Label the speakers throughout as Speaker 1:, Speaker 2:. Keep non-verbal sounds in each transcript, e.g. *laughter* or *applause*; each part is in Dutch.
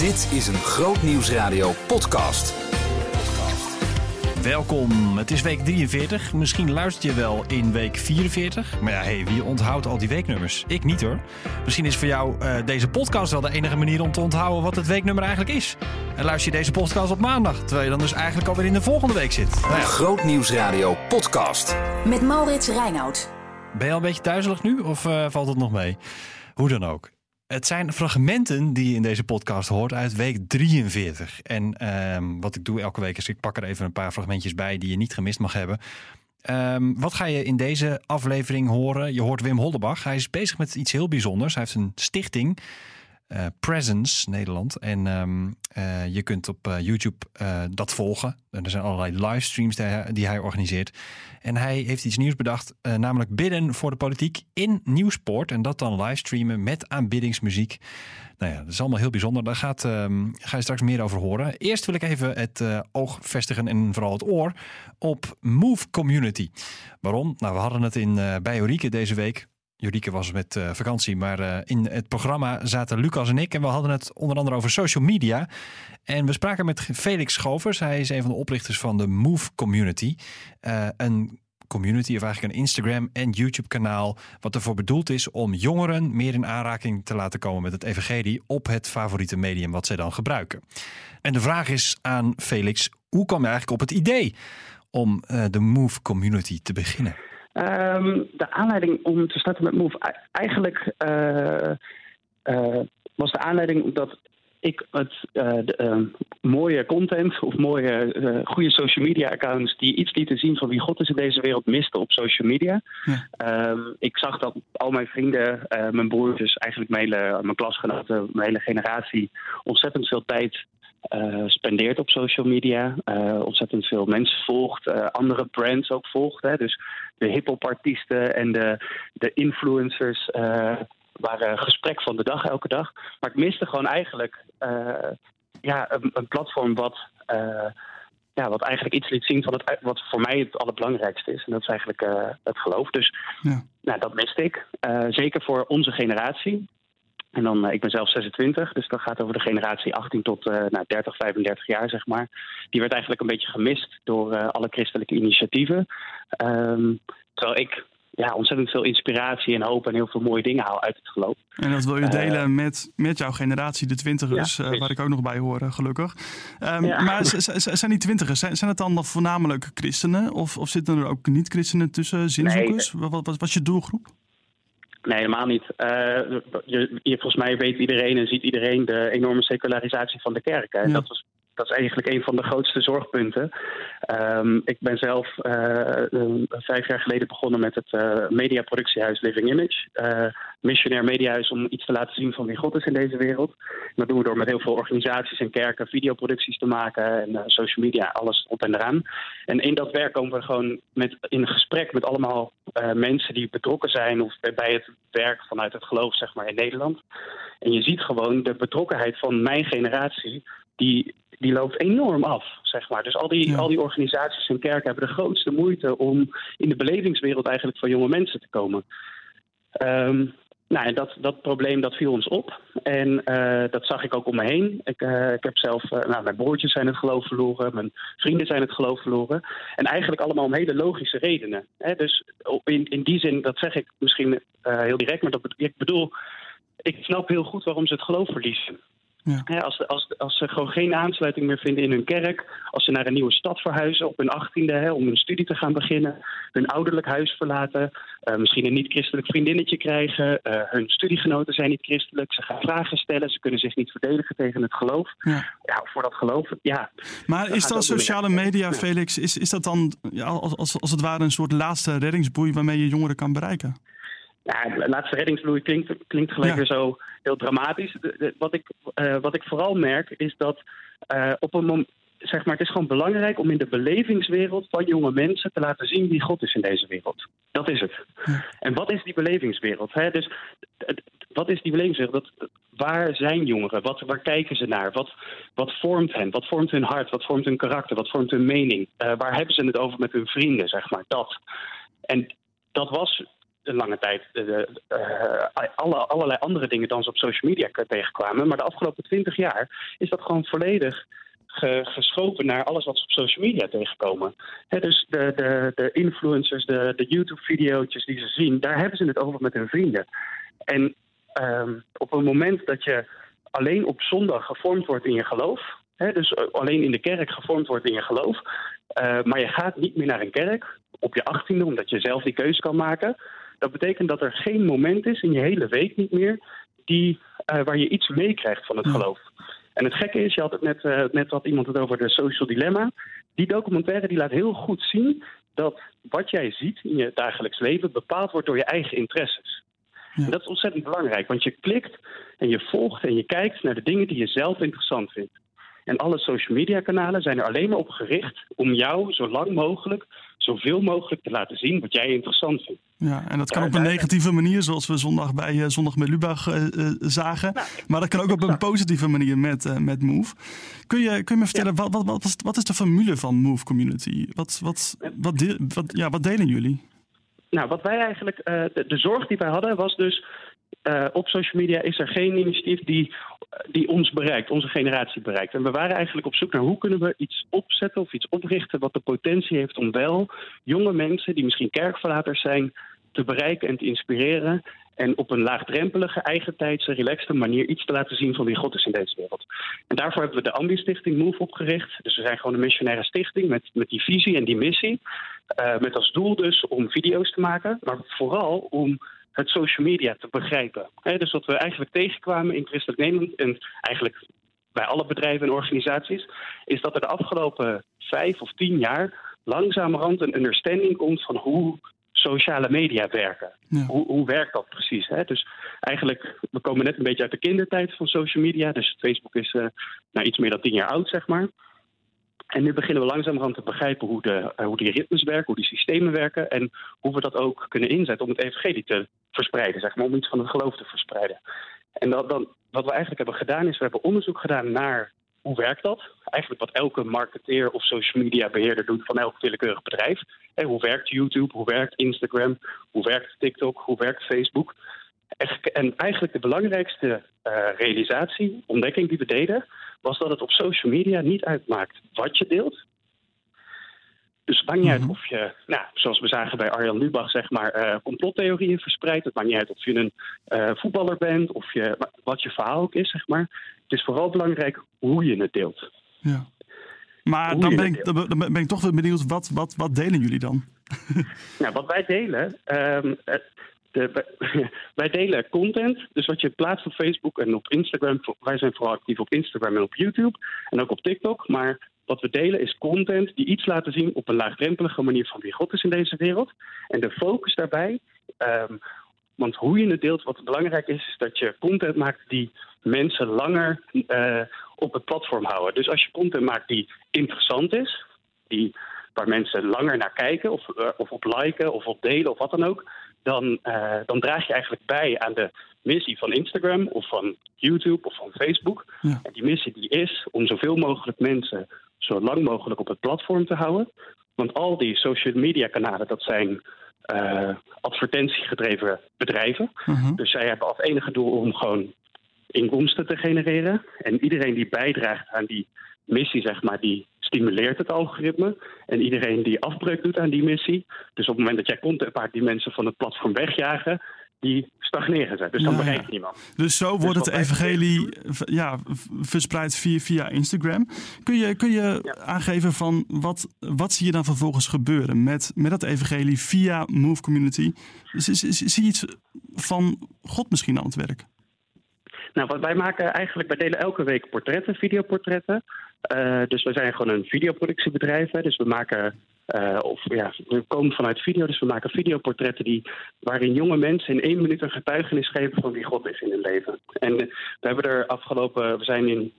Speaker 1: Dit is een Groot Nieuwsradio podcast.
Speaker 2: Welkom, het is week 43. Misschien luister je wel in week 44. Maar ja, hey, wie onthoudt al die weeknummers? Ik niet hoor. Misschien is voor jou uh, deze podcast wel de enige manier om te onthouden wat het weeknummer eigenlijk is. En luister je deze podcast op maandag, terwijl je dan dus eigenlijk alweer in de volgende week zit.
Speaker 1: Nou ja. Groot Nieuwsradio podcast.
Speaker 3: Met Maurits Reinoud.
Speaker 2: Ben je al een beetje duizelig nu of uh, valt het nog mee? Hoe dan ook. Het zijn fragmenten die je in deze podcast hoort uit week 43. En um, wat ik doe elke week is ik pak er even een paar fragmentjes bij die je niet gemist mag hebben. Um, wat ga je in deze aflevering horen? Je hoort Wim Hollebach. Hij is bezig met iets heel bijzonders. Hij heeft een stichting. Uh, Presence Nederland. En um, uh, je kunt op uh, YouTube dat volgen. En er zijn allerlei livestreams die hij, organiseert. En hij heeft iets nieuws bedacht, namelijk bidden voor de politiek in Nieuwsport. En dat dan livestreamen met aanbiddingsmuziek. Nou ja, dat is allemaal heel bijzonder. Daar gaat, um, ga je straks meer over horen. Eerst wil ik even het oog vestigen en vooral het oor op Move Community. Waarom? Nou, we hadden het in, Eureka deze week Jurieke was met uh, vakantie, maar uh, in het programma zaten Lucas en ik. En we hadden het onder andere over social media. En we spraken met Felix Schovers. Hij is een van de oprichters van de Move Community. Uh, een community, of eigenlijk een Instagram en YouTube kanaal. Wat ervoor bedoeld is om jongeren meer in aanraking te laten komen met het evangelie op het favoriete medium wat zij dan gebruiken. En de vraag is aan Felix, hoe kwam je eigenlijk op het idee om de Move Community te beginnen?
Speaker 4: Um, de aanleiding om te starten met Move, eigenlijk uh, uh, was de aanleiding dat ik het uh, de, mooie content of mooie goede social media accounts die iets lieten zien van wie God is in deze wereld miste op social media. Ja. Um, ik zag dat al mijn vrienden, mijn broertjes, eigenlijk mijn, hele, mijn klasgenoten, mijn hele generatie ontzettend veel tijd spendeert op social media. Ontzettend veel mensen volgt. Andere brands ook volgt. Hè. Dus de hip-hop artiesten en de, de influencers waren gesprek van de dag elke dag. Maar ik miste gewoon eigenlijk ja, een, een, platform wat. ja, wat eigenlijk iets liet zien van het, wat voor mij het allerbelangrijkste is. En dat is eigenlijk het geloof. Dus ja. nou, dat miste ik. zeker voor onze generatie. En dan, uh, ik ben zelf 26, dus dat gaat over de generatie 18 tot uh, nou, 30, 35 jaar, zeg maar. Die werd eigenlijk een beetje gemist door uh, alle christelijke initiatieven. Um, terwijl ik ja, ontzettend veel inspiratie en hoop en heel veel mooie dingen haal uit het geloof.
Speaker 5: En dat wil je delen met, met jouw generatie, de twintigers, ja, waar ik ook nog bij hoor, gelukkig. Um, ja. Maar zijn die twintigers, zijn, zijn het dan voornamelijk christenen? Of, of zitten er ook niet-christenen tussen, zinzoekers? Nee. Wat, wat was je doelgroep?
Speaker 4: Nee, helemaal niet. Uh, je, je, volgens mij weet iedereen en ziet iedereen de enorme secularisatie van de kerk. En ja. dat, was, dat is eigenlijk een van de grootste zorgpunten. Um, ik ben zelf uh, vijf jaar geleden begonnen met het uh, mediaproductiehuis Living Image. missionair mediahuis om iets te laten zien van wie God is in deze wereld. Dat doen we door met heel veel organisaties en kerken videoproducties te maken en social media, alles op en eraan. En in dat werk komen we gewoon met, in gesprek met allemaal mensen die betrokken zijn of bij het werk vanuit het geloof, zeg maar, in Nederland. En je ziet gewoon de betrokkenheid van mijn generatie die, die loopt enorm af, zeg maar. Dus al die, ja. al die organisaties en kerken hebben de grootste moeite om in de belevingswereld eigenlijk van jonge mensen te komen. Um, nou, en dat, dat probleem dat viel ons op. En uh, dat zag ik ook om me heen. Ik, uh, ik heb zelf, uh, nou, mijn broertjes zijn het geloof verloren, mijn vrienden zijn het geloof verloren. En eigenlijk allemaal om hele logische redenen. Hè? Dus in, in die zin, dat zeg ik misschien heel direct, maar dat, ik bedoel, ik snap heel goed waarom ze het geloof verliezen. Ja. Als, als, als ze gewoon geen aansluiting meer vinden in hun kerk, als ze naar een nieuwe stad verhuizen op hun achttiende hè, om een studie te gaan beginnen, hun ouderlijk huis verlaten, uh, misschien een niet-christelijk vriendinnetje krijgen, uh, hun studiegenoten zijn niet christelijk, ze gaan vragen stellen, ze kunnen zich niet verdedigen tegen het geloof. Ja, ja voor dat geloof, ja.
Speaker 5: Maar is dat sociale media, Felix, is, is dat dan ja, als, als het ware een soort laatste reddingsboei waarmee je jongeren kan bereiken?
Speaker 4: Ja, laatste reddingsvloei klinkt, klinkt gelijk ja. weer zo heel dramatisch. De, de, wat, ik, uh, wat ik vooral merk is dat uh, op een moment. Zeg maar, het is gewoon belangrijk om in de belevingswereld van jonge mensen te laten zien wie God is in deze wereld. Dat is het. Ja. En wat is die belevingswereld? Hè? Dus wat is die belevingswereld? Dat, waar zijn jongeren? Wat, waar kijken ze naar? Wat, wat vormt hen? Wat vormt hun hart? Wat vormt hun karakter? Wat vormt hun mening? Uh, waar hebben ze het over met hun vrienden? Zeg maar dat. En dat was een lange tijd de, alle, allerlei andere dingen dan ze op social media tegenkwamen. Maar de afgelopen twintig jaar is dat gewoon volledig geschoven naar alles wat ze op social media tegenkomen. dus de, de, de influencers, de, de YouTube-video's die ze zien, daar hebben ze het over met hun vrienden. En ehm, op het moment dat je alleen op zondag gevormd wordt in je geloof, dus alleen in de kerk gevormd wordt in je geloof, uh, maar je gaat niet meer naar een kerk op je achttiende, omdat je zelf die keuze kan maken. Dat betekent dat er geen moment is in je hele week niet meer die, uh, waar je iets meekrijgt van het geloof. En het gekke is, je had het net, uh, net had iemand het over de social dilemma. Die documentaire die laat heel goed zien dat wat jij ziet in je dagelijks leven bepaald wordt door je eigen interesses. En dat is ontzettend belangrijk, want je klikt en je volgt en je kijkt naar de dingen die je zelf interessant vindt. En alle social media kanalen zijn er alleen maar op gericht om jou zo lang mogelijk, zoveel mogelijk te laten zien wat jij interessant vindt.
Speaker 5: Ja, en dat kan op een negatieve manier, zoals we zondag bij uh, Zondag met Lubach uh, zagen. Nou, maar dat kan ook op een positieve manier met, met Move. Kun je, kun je me vertellen, wat, wat, wat, wat, is de formule van Move Community? Wat, wat, wat, wat, ja, wat delen jullie?
Speaker 4: Nou, wat wij eigenlijk, de, de zorg die wij hadden was dus uh, op social media is er geen initiatief die, die ons bereikt, onze generatie bereikt. En we waren eigenlijk op zoek naar hoe kunnen we iets opzetten of iets oprichten wat de potentie heeft om wel jonge mensen die misschien kerkverlaters zijn te bereiken en te inspireren. En op een laagdrempelige, eigentijdse, relaxte manier iets te laten zien van wie God is in deze wereld. En daarvoor hebben we de Ambi-stichting Move opgericht. Dus we zijn gewoon een missionaire stichting met, met die visie en die missie. Uh, met als doel dus om video's te maken, maar vooral om het social media te begrijpen. dus wat we eigenlijk tegenkwamen in Christelijk Nederland en eigenlijk bij alle bedrijven en organisaties, is dat er de afgelopen vijf of tien jaar langzamerhand een understanding komt van hoe sociale media werken. Hoe, hoe werkt dat precies? Hè? Dus eigenlijk, we komen net een beetje uit de kindertijd van social media. Dus Facebook is uh, nou, iets meer dan tien jaar oud, zeg maar. En nu beginnen we langzamerhand te begrijpen hoe, de, uh, hoe die ritmes werken, hoe die systemen werken en hoe we dat ook kunnen inzetten om het evangelie te verspreiden, zeg maar, om iets van het geloof te verspreiden. En dat, dan, wat we eigenlijk hebben gedaan is, we hebben onderzoek gedaan naar hoe werkt dat? Eigenlijk wat elke marketeer of social media beheerder doet van elk willekeurig bedrijf. En hoe werkt YouTube? Hoe werkt Instagram? Hoe werkt TikTok? Hoe werkt Facebook? En eigenlijk de belangrijkste uh, realisatie, ontdekking die we deden, was dat het op social media niet uitmaakt wat je deelt. Dus het maakt niet uit mhm. of je, nou, zoals we zagen bij Arjan Lubach, zeg maar, uh, complottheorieën verspreidt. Het maakt niet uit of je een uh, voetballer bent of je, wat je verhaal ook is, zeg maar. Het is vooral belangrijk hoe je het deelt.
Speaker 5: Ja. Maar dan ben, ik, dan ben ik toch benieuwd, wat, wat, wat delen jullie dan? *laughs*
Speaker 4: nou, wat wij delen, um, *laughs* wij delen content. Dus wat je plaatst op Facebook en op Instagram. Wij zijn vooral actief op Instagram en op YouTube. En ook op TikTok. Maar wat we delen is content die iets laten zien op een laagdrempelige manier van wie God is in deze wereld. En de focus daarbij. Um, want hoe je het deelt, wat belangrijk is, is dat je content maakt die mensen langer uh, op het platform houden. Dus als je content maakt die interessant is, die, waar mensen langer naar kijken, of, uh, of op liken, of op delen, of wat dan ook, dan, uh, dan draag je eigenlijk bij aan de missie van Instagram of van YouTube of van Facebook. Ja. En die missie die is om zoveel mogelijk mensen zo lang mogelijk op het platform te houden. Want al die social media kanalen, dat zijn uh, advertentiegedreven bedrijven. Uh-huh. Dus zij hebben als enige doel om gewoon inkomsten te genereren. En iedereen die bijdraagt aan die missie, zeg maar, die stimuleert het algoritme. En iedereen die afbreuk doet aan die missie. Dus op het moment dat jij content maakt die mensen van het platform wegjagen, die stagneren ze. Dus dan ja, bereikt niemand.
Speaker 5: Dus zo wordt dus het evangelie ja, verspreid via, via Instagram. Kun je, kun je aangeven van wat, wat zie je dan vervolgens gebeuren met, met dat evangelie via Move Community? Zie je iets van God misschien aan het werk?
Speaker 4: Nou, wij maken eigenlijk, wij delen elke week portretten, videoportretten. Uh, dus we zijn gewoon een videoproductiebedrijf. Hè. Dus we maken, uh, of ja, we komen vanuit video, dus we maken videoportretten die, waarin jonge mensen in één minuut een getuigenis geven van wie God is in hun leven. En we hebben er afgelopen, we zijn in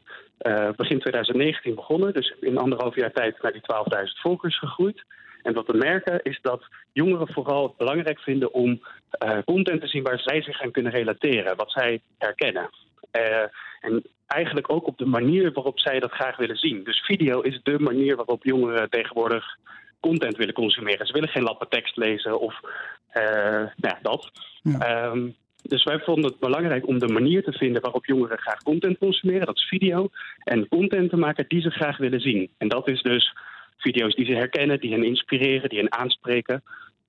Speaker 4: begin 2019 begonnen, dus in anderhalf jaar tijd naar die 12.000 volkers gegroeid. En wat we merken is dat jongeren vooral het belangrijk vinden om uh, content te zien waar zij zich aan kunnen relateren, wat zij herkennen. Uh, en eigenlijk ook op de manier waarop zij dat graag willen zien. Dus video is de manier waarop jongeren tegenwoordig content willen consumeren. Ze willen geen lappen tekst lezen of nou ja, dat. Ehm, dus wij vonden het belangrijk om de manier te vinden waarop jongeren graag content consumeren. Dat is video. En content te maken die ze graag willen zien. En dat is dus video's die ze herkennen, die hen inspireren, die hen aanspreken.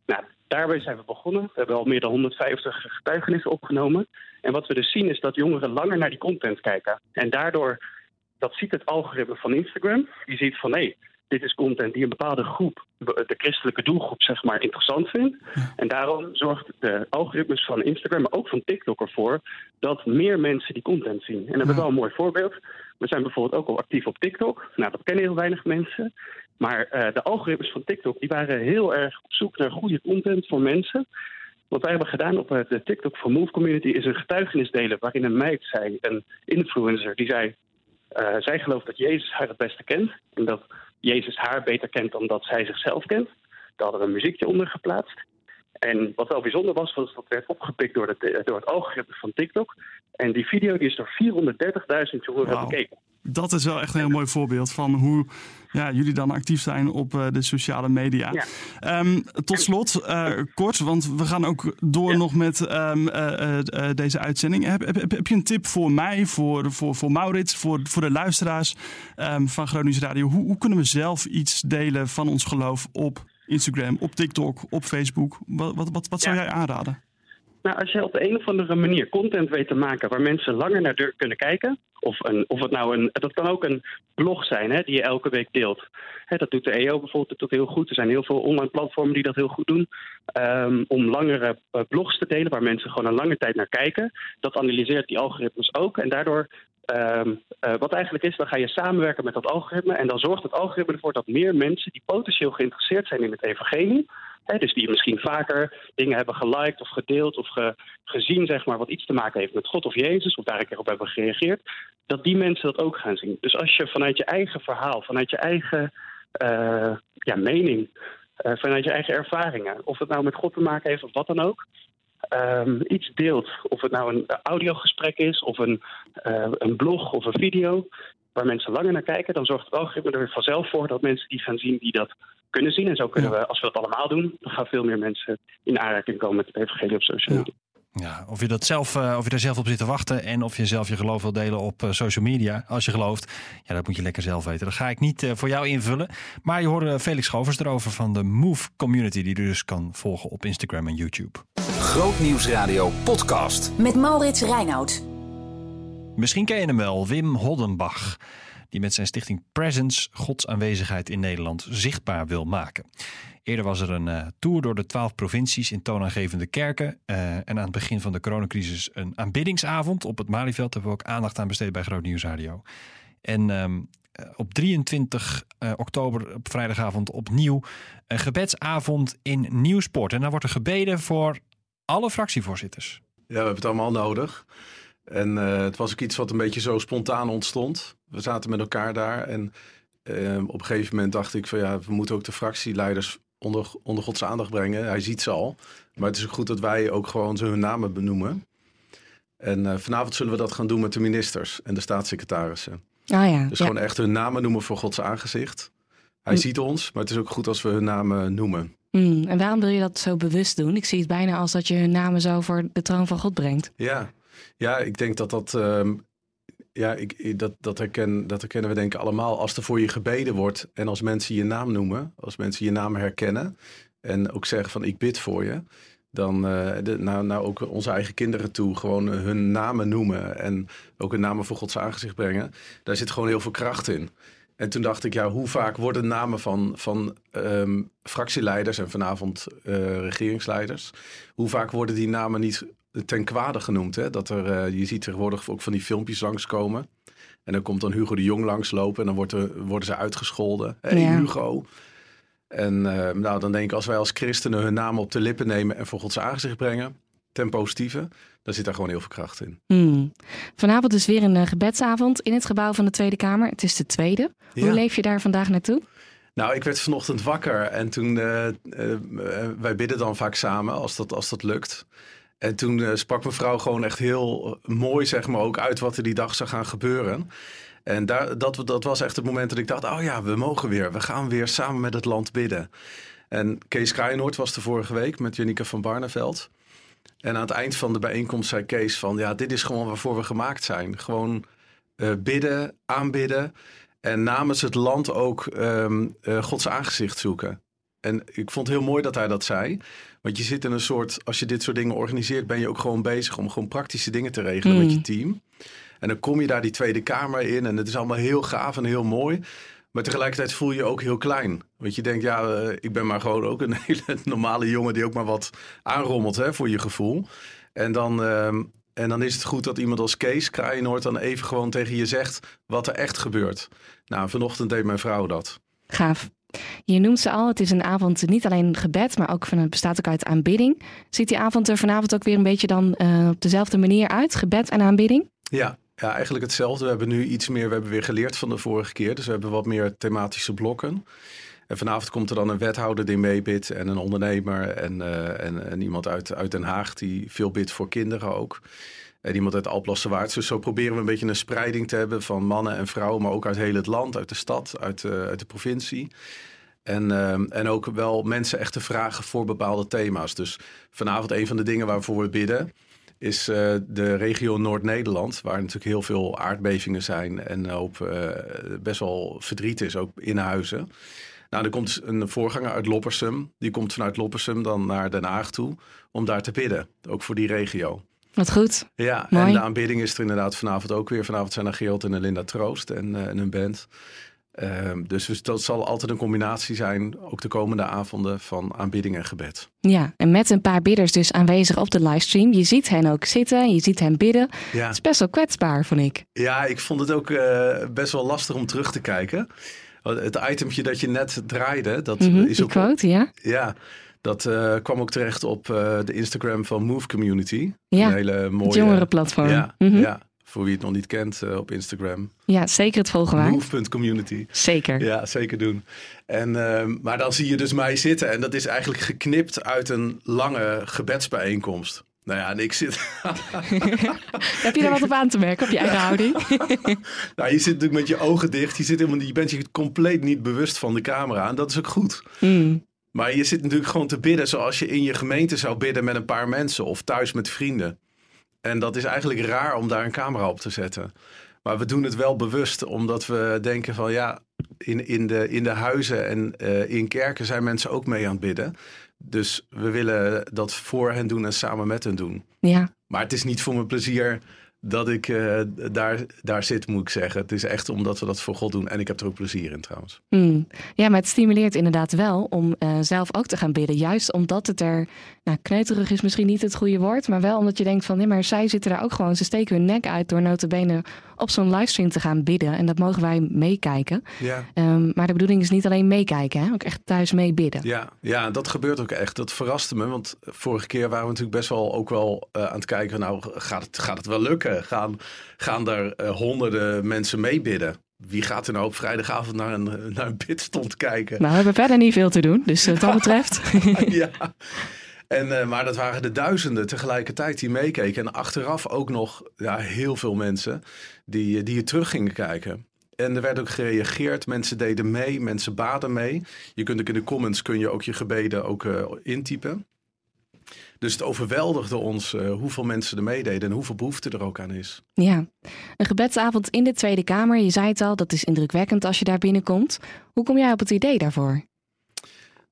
Speaker 4: Nou, daarbij zijn we begonnen. We hebben al meer dan 150 getuigenissen opgenomen. En wat we dus zien is dat jongeren langer naar die content kijken. En daardoor, dat ziet het algoritme van Instagram. Die ziet van hé, hey, dit is content die een bepaalde groep, de christelijke doelgroep, zeg maar, interessant vindt. En daarom zorgt de algoritmes van Instagram, maar ook van TikTok ervoor dat meer mensen die content zien. En dat is wel een mooi voorbeeld. We zijn bijvoorbeeld ook al actief op TikTok. Nou, dat kennen heel weinig mensen. Maar uh, de algoritmes van TikTok die waren heel erg op zoek naar goede content voor mensen. Wat wij hebben gedaan op de TikTok for Move community is een getuigenis delen waarin een meid zei, een influencer, die zei, uh, zij gelooft dat Jezus haar het beste kent. En dat Jezus haar beter kent dan dat zij zichzelf kent. Daar hadden we een muziekje onder geplaatst. En wat wel bijzonder was, was dat werd opgepikt door, het, door het algoritme van TikTok. En die video die is door 430.000 jongeren wow. bekeken.
Speaker 5: Dat is wel echt een heel mooi voorbeeld van hoe ja, jullie dan actief zijn op uh, de sociale media. Ja. Um, tot slot, uh, kort, want we gaan ook door ja. nog met um, uh, deze uitzending. Heb, heb, heb, je een tip voor mij, voor, voor, voor Maurits, voor, voor de luisteraars um, van Gronings Radio? Hoe, hoe kunnen we zelf iets delen van ons geloof op Instagram, op TikTok, op Facebook? Wat, wat, wat, wat zou jij aanraden?
Speaker 4: Nou, als je op de een of andere manier content weet te maken waar mensen langer naar kunnen kijken, of, een, of het nou een, dat kan ook een blog zijn hè, die je elke week deelt. Hè, dat doet de EO bijvoorbeeld dat heel goed. Er zijn heel veel online platformen die dat heel goed doen. Um, om langere uh, blogs te delen waar mensen gewoon een lange tijd naar kijken. Dat analyseert die algoritmes ook. En daardoor Um, uh, wat eigenlijk is, dan ga je samenwerken met dat algoritme. En dan zorgt het algoritme ervoor dat meer mensen die potentieel geïnteresseerd zijn in het evangelie. Dus die misschien vaker dingen hebben geliked of gedeeld of ge, gezien, zeg maar, wat iets te maken heeft met God of Jezus, of daar een keer op hebben gereageerd, dat die mensen dat ook gaan zien. Dus als je vanuit je eigen verhaal, vanuit je eigen uh, ja, mening, uh, vanuit je eigen ervaringen, of het nou met God te maken heeft of wat dan ook, um, iets deelt. Of het nou een audiogesprek is, of een, uh, een blog of een video, waar mensen langer naar kijken, dan zorgt het algoritme er vanzelf voor dat mensen die gaan zien die dat kunnen zien. En zo kunnen we, als we dat allemaal doen, dan gaan veel meer mensen in aanraking komen met het evangelie op social media.
Speaker 2: Ja, of je, dat zelf, uh, of je daar zelf op zit te wachten en of je zelf je geloof wil delen op uh, social media, als je gelooft, ja, dat moet je lekker zelf weten. Dat ga ik niet uh, voor jou invullen. Maar je hoorde Felix Schovers erover van de Move Community, die je dus kan volgen op Instagram en YouTube.
Speaker 1: Grootnieuwsradio podcast.
Speaker 3: Met Maurits Reinoud.
Speaker 2: Misschien ken je hem wel, Wim Hoddenbach die met zijn stichting Presence Gods aanwezigheid in Nederland zichtbaar wil maken. Eerder was er een uh, tour door de twaalf provincies in toonaangevende kerken. Uh, en aan het begin van de coronacrisis een aanbiddingsavond op het Malieveld. Daar hebben we ook aandacht aan besteed bij Groot Nieuws Radio. En um, op 23 uh, oktober, op vrijdagavond, opnieuw een gebedsavond in Nieuwsport. En daar wordt er gebeden voor alle fractievoorzitters.
Speaker 6: Ja, we hebben het allemaal nodig. En uh, het was ook iets wat een beetje zo spontaan ontstond. We zaten met elkaar daar en uh, op een gegeven moment dacht ik van ja, we moeten ook de fractieleiders onder, onder Gods aandacht brengen. Hij ziet ze al. Maar het is ook goed dat wij ook gewoon hun namen benoemen. En uh, vanavond zullen we dat gaan doen met de ministers en de staatssecretarissen.
Speaker 7: Ah ja,
Speaker 6: dus
Speaker 7: ja.
Speaker 6: gewoon echt hun namen noemen voor Gods aangezicht. Hij mm. ziet ons, maar het is ook goed als we hun namen noemen.
Speaker 7: Mm, en waarom wil je dat zo bewust doen? Ik zie het bijna als dat je hun namen zo voor de troon van God brengt.
Speaker 6: Ja, ja, ik denk dat dat. Um, ja, ik, dat, dat, herken, dat herkennen we denk ik allemaal. Als er voor je gebeden wordt en als mensen je naam noemen, als mensen je naam herkennen en ook zeggen van ik bid voor je, dan de, nou, nou ook onze eigen kinderen toe gewoon hun namen noemen en ook hun namen voor Gods aangezicht brengen. Daar zit gewoon heel veel kracht in. En toen dacht ik, ja, hoe vaak worden namen van, van um, fractieleiders en vanavond uh, regeringsleiders, hoe vaak worden die namen niet ten kwade genoemd. Hè? Dat er, uh, je ziet tegenwoordig ook van die filmpjes langskomen. En dan komt dan Hugo de Jong langslopen en dan wordt er, worden ze uitgescholden. Hey, ja. Hugo. En uh, nou, dan denk ik, als wij als christenen hun namen op de lippen nemen en voor Gods aangezicht brengen, ten positieve, dan zit daar gewoon heel veel kracht in.
Speaker 7: Mm. Vanavond is weer een uh, gebedsavond in het gebouw van de Tweede Kamer. Het is de tweede. Ja. Hoe leef je daar vandaag naartoe?
Speaker 6: Nou, ik werd vanochtend wakker en toen, uh, wij bidden dan vaak samen als dat, als dat lukt. En toen sprak mevrouw gewoon echt heel mooi, zeg maar, ook uit wat er die dag zou gaan gebeuren. En daar, dat, was echt het moment dat ik dacht, oh ja, we mogen weer. We gaan weer samen met het land bidden. En Kees Kraaienoord was er vorige week met Janika van Barneveld. En aan het eind van de bijeenkomst zei Kees van... ja, dit is gewoon waarvoor we gemaakt zijn. Gewoon uh, bidden, aanbidden... en namens het land ook uh, Gods aangezicht zoeken. En ik vond het heel mooi dat hij dat zei. Want je zit in een soort... als je dit soort dingen organiseert... ben je ook gewoon bezig om gewoon praktische dingen te regelen met je mm. team. En dan kom je daar die Tweede Kamer in... en het is allemaal heel gaaf en heel mooi... Maar tegelijkertijd voel je je ook heel klein. Want je denkt, ja, uh, ik ben maar gewoon ook een *laughs* hele normale jongen die ook maar wat aanrommelt hè, voor je gevoel. En dan, uh, en dan is het goed dat iemand als Kees Kraaienoord dan even gewoon tegen je zegt wat er echt gebeurt. Nou, vanochtend deed mijn vrouw dat.
Speaker 7: Gaaf. Je noemt ze al, het is een avond niet alleen gebed, maar ook van, het bestaat ook uit aanbidding. Ziet die avond er vanavond ook weer een beetje dan uh, op dezelfde manier uit, gebed en aanbidding?
Speaker 6: Ja, ja, eigenlijk hetzelfde. We hebben nu iets meer, we hebben weer geleerd van de vorige keer. Dus we hebben wat meer thematische blokken. En vanavond komt er dan een wethouder die meebidt en een ondernemer en, uh, en, en, iemand uit, uit Den Haag die veel bidt voor kinderen ook. En iemand uit Alblasserwaard. Dus zo proberen we een beetje een spreiding te hebben van mannen en vrouwen, maar ook uit heel het land, uit de stad, uit, uh, uit de provincie. En, uh, en ook wel mensen echt te vragen voor bepaalde thema's. Dus vanavond een van de dingen waarvoor we bidden is uh, de regio Noord-Nederland, waar natuurlijk heel veel aardbevingen zijn en hoop, best wel verdriet is, ook in huizen. Nou, er komt een voorganger uit Loppersum, die komt vanuit Loppersum dan naar Den Haag toe om daar te bidden, ook voor die regio.
Speaker 7: Wat goed.
Speaker 6: Ja, en de aanbidding is er inderdaad vanavond ook weer. Vanavond zijn er Geert en Linda Troost en, uh, en hun band. Ehm, dus, dus dat zal altijd een combinatie zijn, ook de komende avonden, van aanbidding en gebed.
Speaker 7: Ja, en met een paar bidders dus aanwezig op de livestream. Je ziet hen ook zitten, je ziet hen bidden. Ja. Het is best wel kwetsbaar, vond ik.
Speaker 6: Ja, ik vond het ook uh, best wel lastig om terug te kijken. Het itempje dat je net draaide, dat
Speaker 7: mm -hmm,
Speaker 6: is ook...
Speaker 7: quote, ja.
Speaker 6: Ja, dat uh, kwam ook terecht op uh, de Instagram van Move Community.
Speaker 7: Ja,
Speaker 6: een hele mooie...
Speaker 7: het jongerenplatform.
Speaker 6: Ja, mm -hmm. ja, voor wie het nog niet kent uh, op Instagram.
Speaker 7: Ja, zeker het volgen waard.
Speaker 6: Move.community.
Speaker 7: Zeker.
Speaker 6: Ja, zeker doen. En, uh, maar dan zie je dus mij zitten en dat is eigenlijk geknipt uit een lange gebedsbijeenkomst. Nou ja, en ik zit. *laughs*
Speaker 7: Heb je daar wat op aan te merken, op je eigen houding? *laughs*
Speaker 6: nou, je zit natuurlijk met je ogen dicht. Je, zit helemaal, je bent je compleet niet bewust van de camera. En dat is ook goed.
Speaker 7: Mm.
Speaker 6: Maar je zit natuurlijk gewoon te bidden zoals je in je gemeente zou bidden met een paar mensen of thuis met vrienden. En dat is eigenlijk raar om daar een camera op te zetten. Maar we doen het wel bewust, omdat we denken van ja, in, in, de, in de huizen en uh, in kerken zijn mensen ook mee aan het bidden. Dus we willen dat voor hen doen en samen met hen doen.
Speaker 7: Ja.
Speaker 6: Maar het is niet voor mijn plezier dat ik uh, daar, daar zit, moet ik zeggen. Het is echt omdat we dat voor God doen. En ik heb er ook plezier in trouwens.
Speaker 7: Mm. Ja, maar het stimuleert inderdaad wel om uh, zelf ook te gaan bidden. Juist omdat het er, nou kneuterig is misschien niet het goede woord. Maar wel omdat je denkt van, nee, maar zij zitten daar ook gewoon. Ze steken hun nek uit door notabene op zo'n livestream te gaan bidden. En dat mogen wij meekijken.
Speaker 6: Ja.
Speaker 7: Um, maar de bedoeling is niet alleen meekijken, hè? ook echt thuis mee bidden.
Speaker 6: Ja, ja, dat gebeurt ook echt. Dat verraste me. Want vorige keer waren we natuurlijk best wel ook wel uh, aan het kijken. Nou, gaat het, gaat het wel lukken? Gaan, gaan daar uh, honderden mensen mee bidden? Wie gaat er nou op vrijdagavond naar een, naar een bidstond kijken?
Speaker 7: Nou, we hebben verder niet veel te doen. Dus wat dat *laughs* betreft. *laughs*
Speaker 6: ja. En, uh, maar dat waren de duizenden tegelijkertijd die meekeken. En achteraf ook nog ja, heel veel mensen die, die je terug gingen kijken. En er werd ook gereageerd. Mensen deden mee, mensen baden mee. Je kunt ook in de comments kun je ook je gebeden ook uh, intypen. Dus het overweldigde ons uh, hoeveel mensen er meededen en hoeveel behoefte er ook aan is.
Speaker 7: Ja, een gebedsavond in de Tweede Kamer. Je zei het al, dat is indrukwekkend als je daar binnenkomt. Hoe kom jij op het idee daarvoor?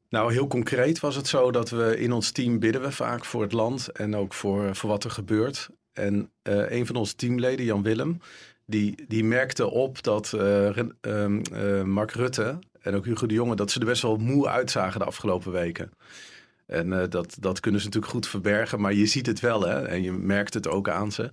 Speaker 6: Nou, heel concreet was het zo dat we in ons team bidden we vaak voor het land en ook voor, voor wat er gebeurt. En uh, een van onze teamleden, Jan Willem, die, die merkte op dat uh, uh, Mark Rutte en ook Hugo de Jonge, dat ze er best wel moe uitzagen de afgelopen weken. En dat, dat kunnen ze natuurlijk goed verbergen, maar je ziet het wel hè? en je merkt het ook aan ze.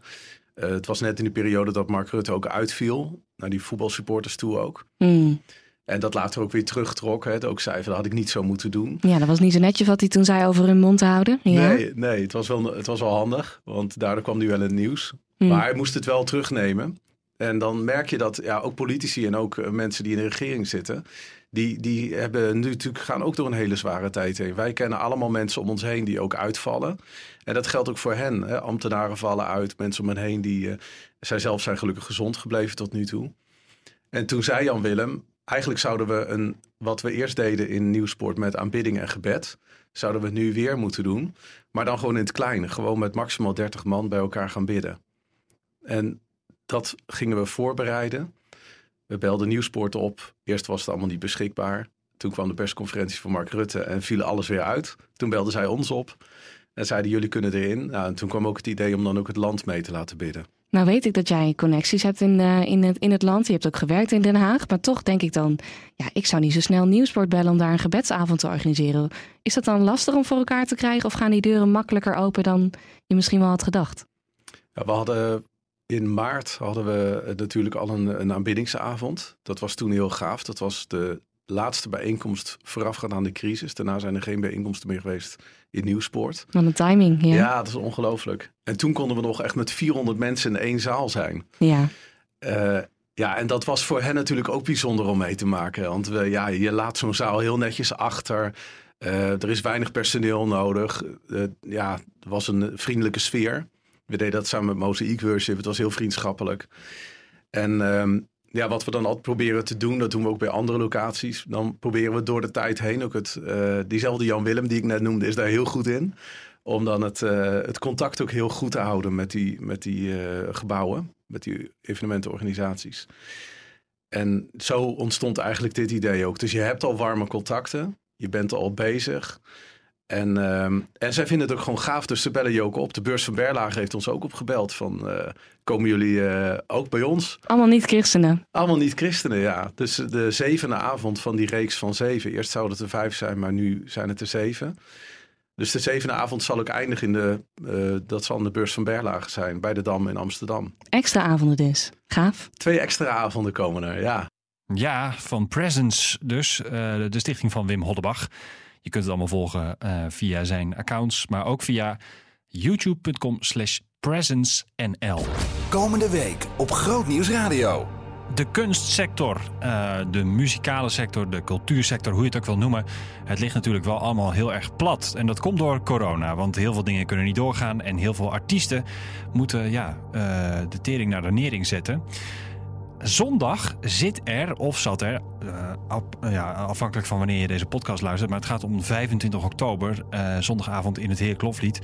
Speaker 6: het was net in de periode dat Mark Rutte ook uitviel, naar die voetbalsupporters toe ook.
Speaker 7: Mm.
Speaker 6: En dat later ook weer terugtrok. Het ook zei van, dat had ik niet zo moeten doen.
Speaker 7: Ja, dat was niet zo netjes wat hij toen zei over hun mond te houden. Ja.
Speaker 6: Nee, nee het, was wel, het was wel handig. Want daardoor kwam nu wel het nieuws. Mm. Maar hij moest het wel terugnemen. En dan merk je dat ja, ook politici en ook eh, mensen die in de regering zitten, die, die hebben nu natuurlijk gaan ook door een hele zware tijd heen. Wij kennen allemaal mensen om ons heen die ook uitvallen. En dat geldt ook voor hen. Hè. Ambtenaren vallen uit, mensen om hen heen die. Uh, zij zelf zijn gelukkig gezond gebleven tot nu toe. En toen zei Jan Willem, eigenlijk zouden we een, wat we eerst deden in Nieuwsport met aanbidding en gebed, zouden we nu weer moeten doen. Maar dan gewoon in het kleine, gewoon met maximaal 30 man bij elkaar gaan bidden. En dat gingen we voorbereiden. We belden Nieuwsport op. Eerst was het allemaal niet beschikbaar. Toen kwam de persconferentie van Mark Rutte en viel alles weer uit. Toen belden zij ons op en zeiden jullie kunnen erin. Nou, en toen kwam ook het idee om dan ook het land mee te laten bidden.
Speaker 7: Nou weet ik dat jij connecties hebt in, uh, in, het, in het land. Je hebt ook gewerkt in Den Haag. Maar toch denk ik dan, ja, ik zou niet zo snel Nieuwsport bellen om daar een gebedsavond te organiseren. Is dat dan lastig om voor elkaar te krijgen? Of gaan die deuren makkelijker open dan je misschien wel had gedacht?
Speaker 6: Ja, we hadden in maart hadden we natuurlijk al een, een aanbiddingsavond. Dat was toen heel gaaf. Dat was de laatste bijeenkomst voorafgaand aan de crisis. Daarna zijn er geen bijeenkomsten meer geweest in Nieuwspoort.
Speaker 7: Wat een timing, ja.
Speaker 6: Ja, dat is ongelooflijk. En toen konden we nog echt met 400 mensen in één zaal zijn.
Speaker 7: Ja.
Speaker 6: Uh, ja, en dat was voor hen natuurlijk ook bijzonder om mee te maken. Want we, ja, je laat zo'n zaal heel netjes achter. Uh, er is weinig personeel nodig. Uh, ja, er was een vriendelijke sfeer. We deden dat samen met Mosaic Worship. Het was heel vriendschappelijk. En um, ja, wat we dan altijd proberen te doen, dat doen we ook bij andere locaties. Dan proberen we door de tijd heen ook het, uh, diezelfde Jan Willem die ik net noemde, is daar heel goed in. Om dan het, uh, het contact ook heel goed te houden met die, met die uh, gebouwen, met die evenementenorganisaties. En zo ontstond eigenlijk dit idee ook. Dus je hebt al warme contacten, je bent al bezig. En, uh, en zij vinden het ook gewoon gaaf, dus ze bellen je ook op. De beurs van Berlage heeft ons ook opgebeld van, uh, komen jullie uh, ook bij ons?
Speaker 7: Allemaal niet christenen?
Speaker 6: Allemaal niet christenen, ja. Dus de zevende avond van die reeks van zeven. Eerst zouden het er vijf zijn, maar nu zijn het er zeven. Dus de zevende avond zal ook eindigen in de, uh, dat zal in de beurs van Berlage zijn, bij de Dam in Amsterdam.
Speaker 7: Extra avonden dus, gaaf.
Speaker 6: Twee extra avonden komen er, ja.
Speaker 2: Ja, van Presence dus, de stichting van Wim Hoddebach. Je kunt het allemaal volgen uh, via zijn accounts, maar ook via youtube.com slash presencenl.
Speaker 1: Komende week op Grootnieuws Radio.
Speaker 2: De kunstsector, uh, de muzikale sector, de cultuursector, hoe je het ook wil noemen. Het ligt natuurlijk wel allemaal heel erg plat. En dat komt door corona, want heel veel dingen kunnen niet doorgaan. En heel veel artiesten moeten ja, uh, de tering naar de nering zetten. Zondag zit er, of zat er, uh, op, ja, afhankelijk van wanneer je deze podcast luistert, maar het gaat om 25 oktober, uh, zondagavond in het Heer Kloflied.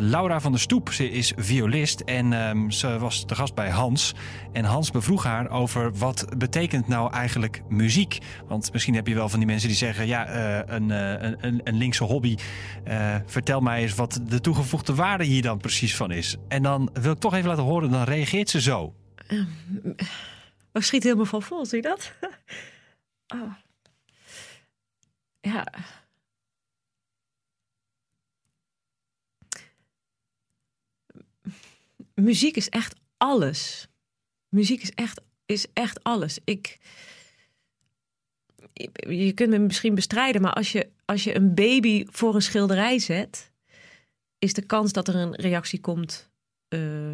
Speaker 2: Laura van der Stoep, ze is violist en um, ze was te gast bij Hans. En Hans bevroeg haar over wat betekent nou eigenlijk muziek? Want misschien heb je wel van die mensen die zeggen, ja, een, een, een, linkse hobby, vertel mij eens wat de toegevoegde waarde hier dan precies van is. En dan wil ik toch even laten horen, dan reageert ze zo.
Speaker 8: Oh, schiet helemaal van vol, zie je dat? *laughs* oh. Ja. Muziek is echt alles. Muziek is echt, is echt alles. Ik, je kunt me misschien bestrijden, maar als je, als je een baby voor een schilderij zet, is de kans dat er een reactie komt uh,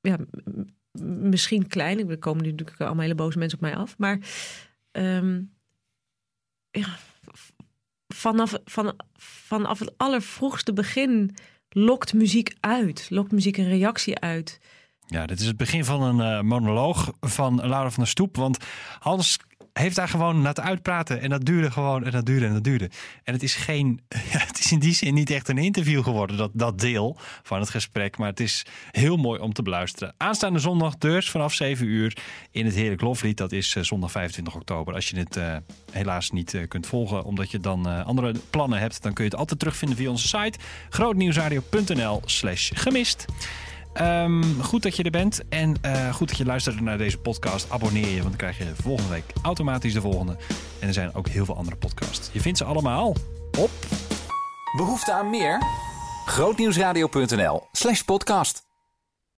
Speaker 8: ja, misschien klein. Er komen nu natuurlijk allemaal hele boze mensen op mij af. Maar um, ja, vanaf, van, vanaf het allervroegste begin lokt muziek uit. Lokt muziek een reactie uit.
Speaker 2: Ja, dit is het begin van een uh, monoloog van Laura van der Stoep. Want Hans heeft daar gewoon laten uitpraten. En dat duurde gewoon en dat duurde en dat duurde. En het is geen, *laughs* ja, het is in die zin niet echt een interview geworden, dat, dat deel van het gesprek. Maar het is heel mooi om te beluisteren. Aanstaande zondag dus vanaf 7 uur in het Heerlijk Loflied. Dat is uh, zondag 25 oktober. Als je het uh, helaas niet uh, kunt volgen, omdat je dan andere plannen hebt, dan kun je het altijd terugvinden via onze site grootnieuwsradio.nl slash gemist. Um, goed dat je er bent en uh, goed dat je luistert naar deze podcast. Abonneer je, want dan krijg je volgende week automatisch de volgende. En er zijn ook heel veel andere podcasts. Je vindt ze allemaal op...
Speaker 1: Behoefte aan meer? Grootnieuwsradio.nl slash podcast.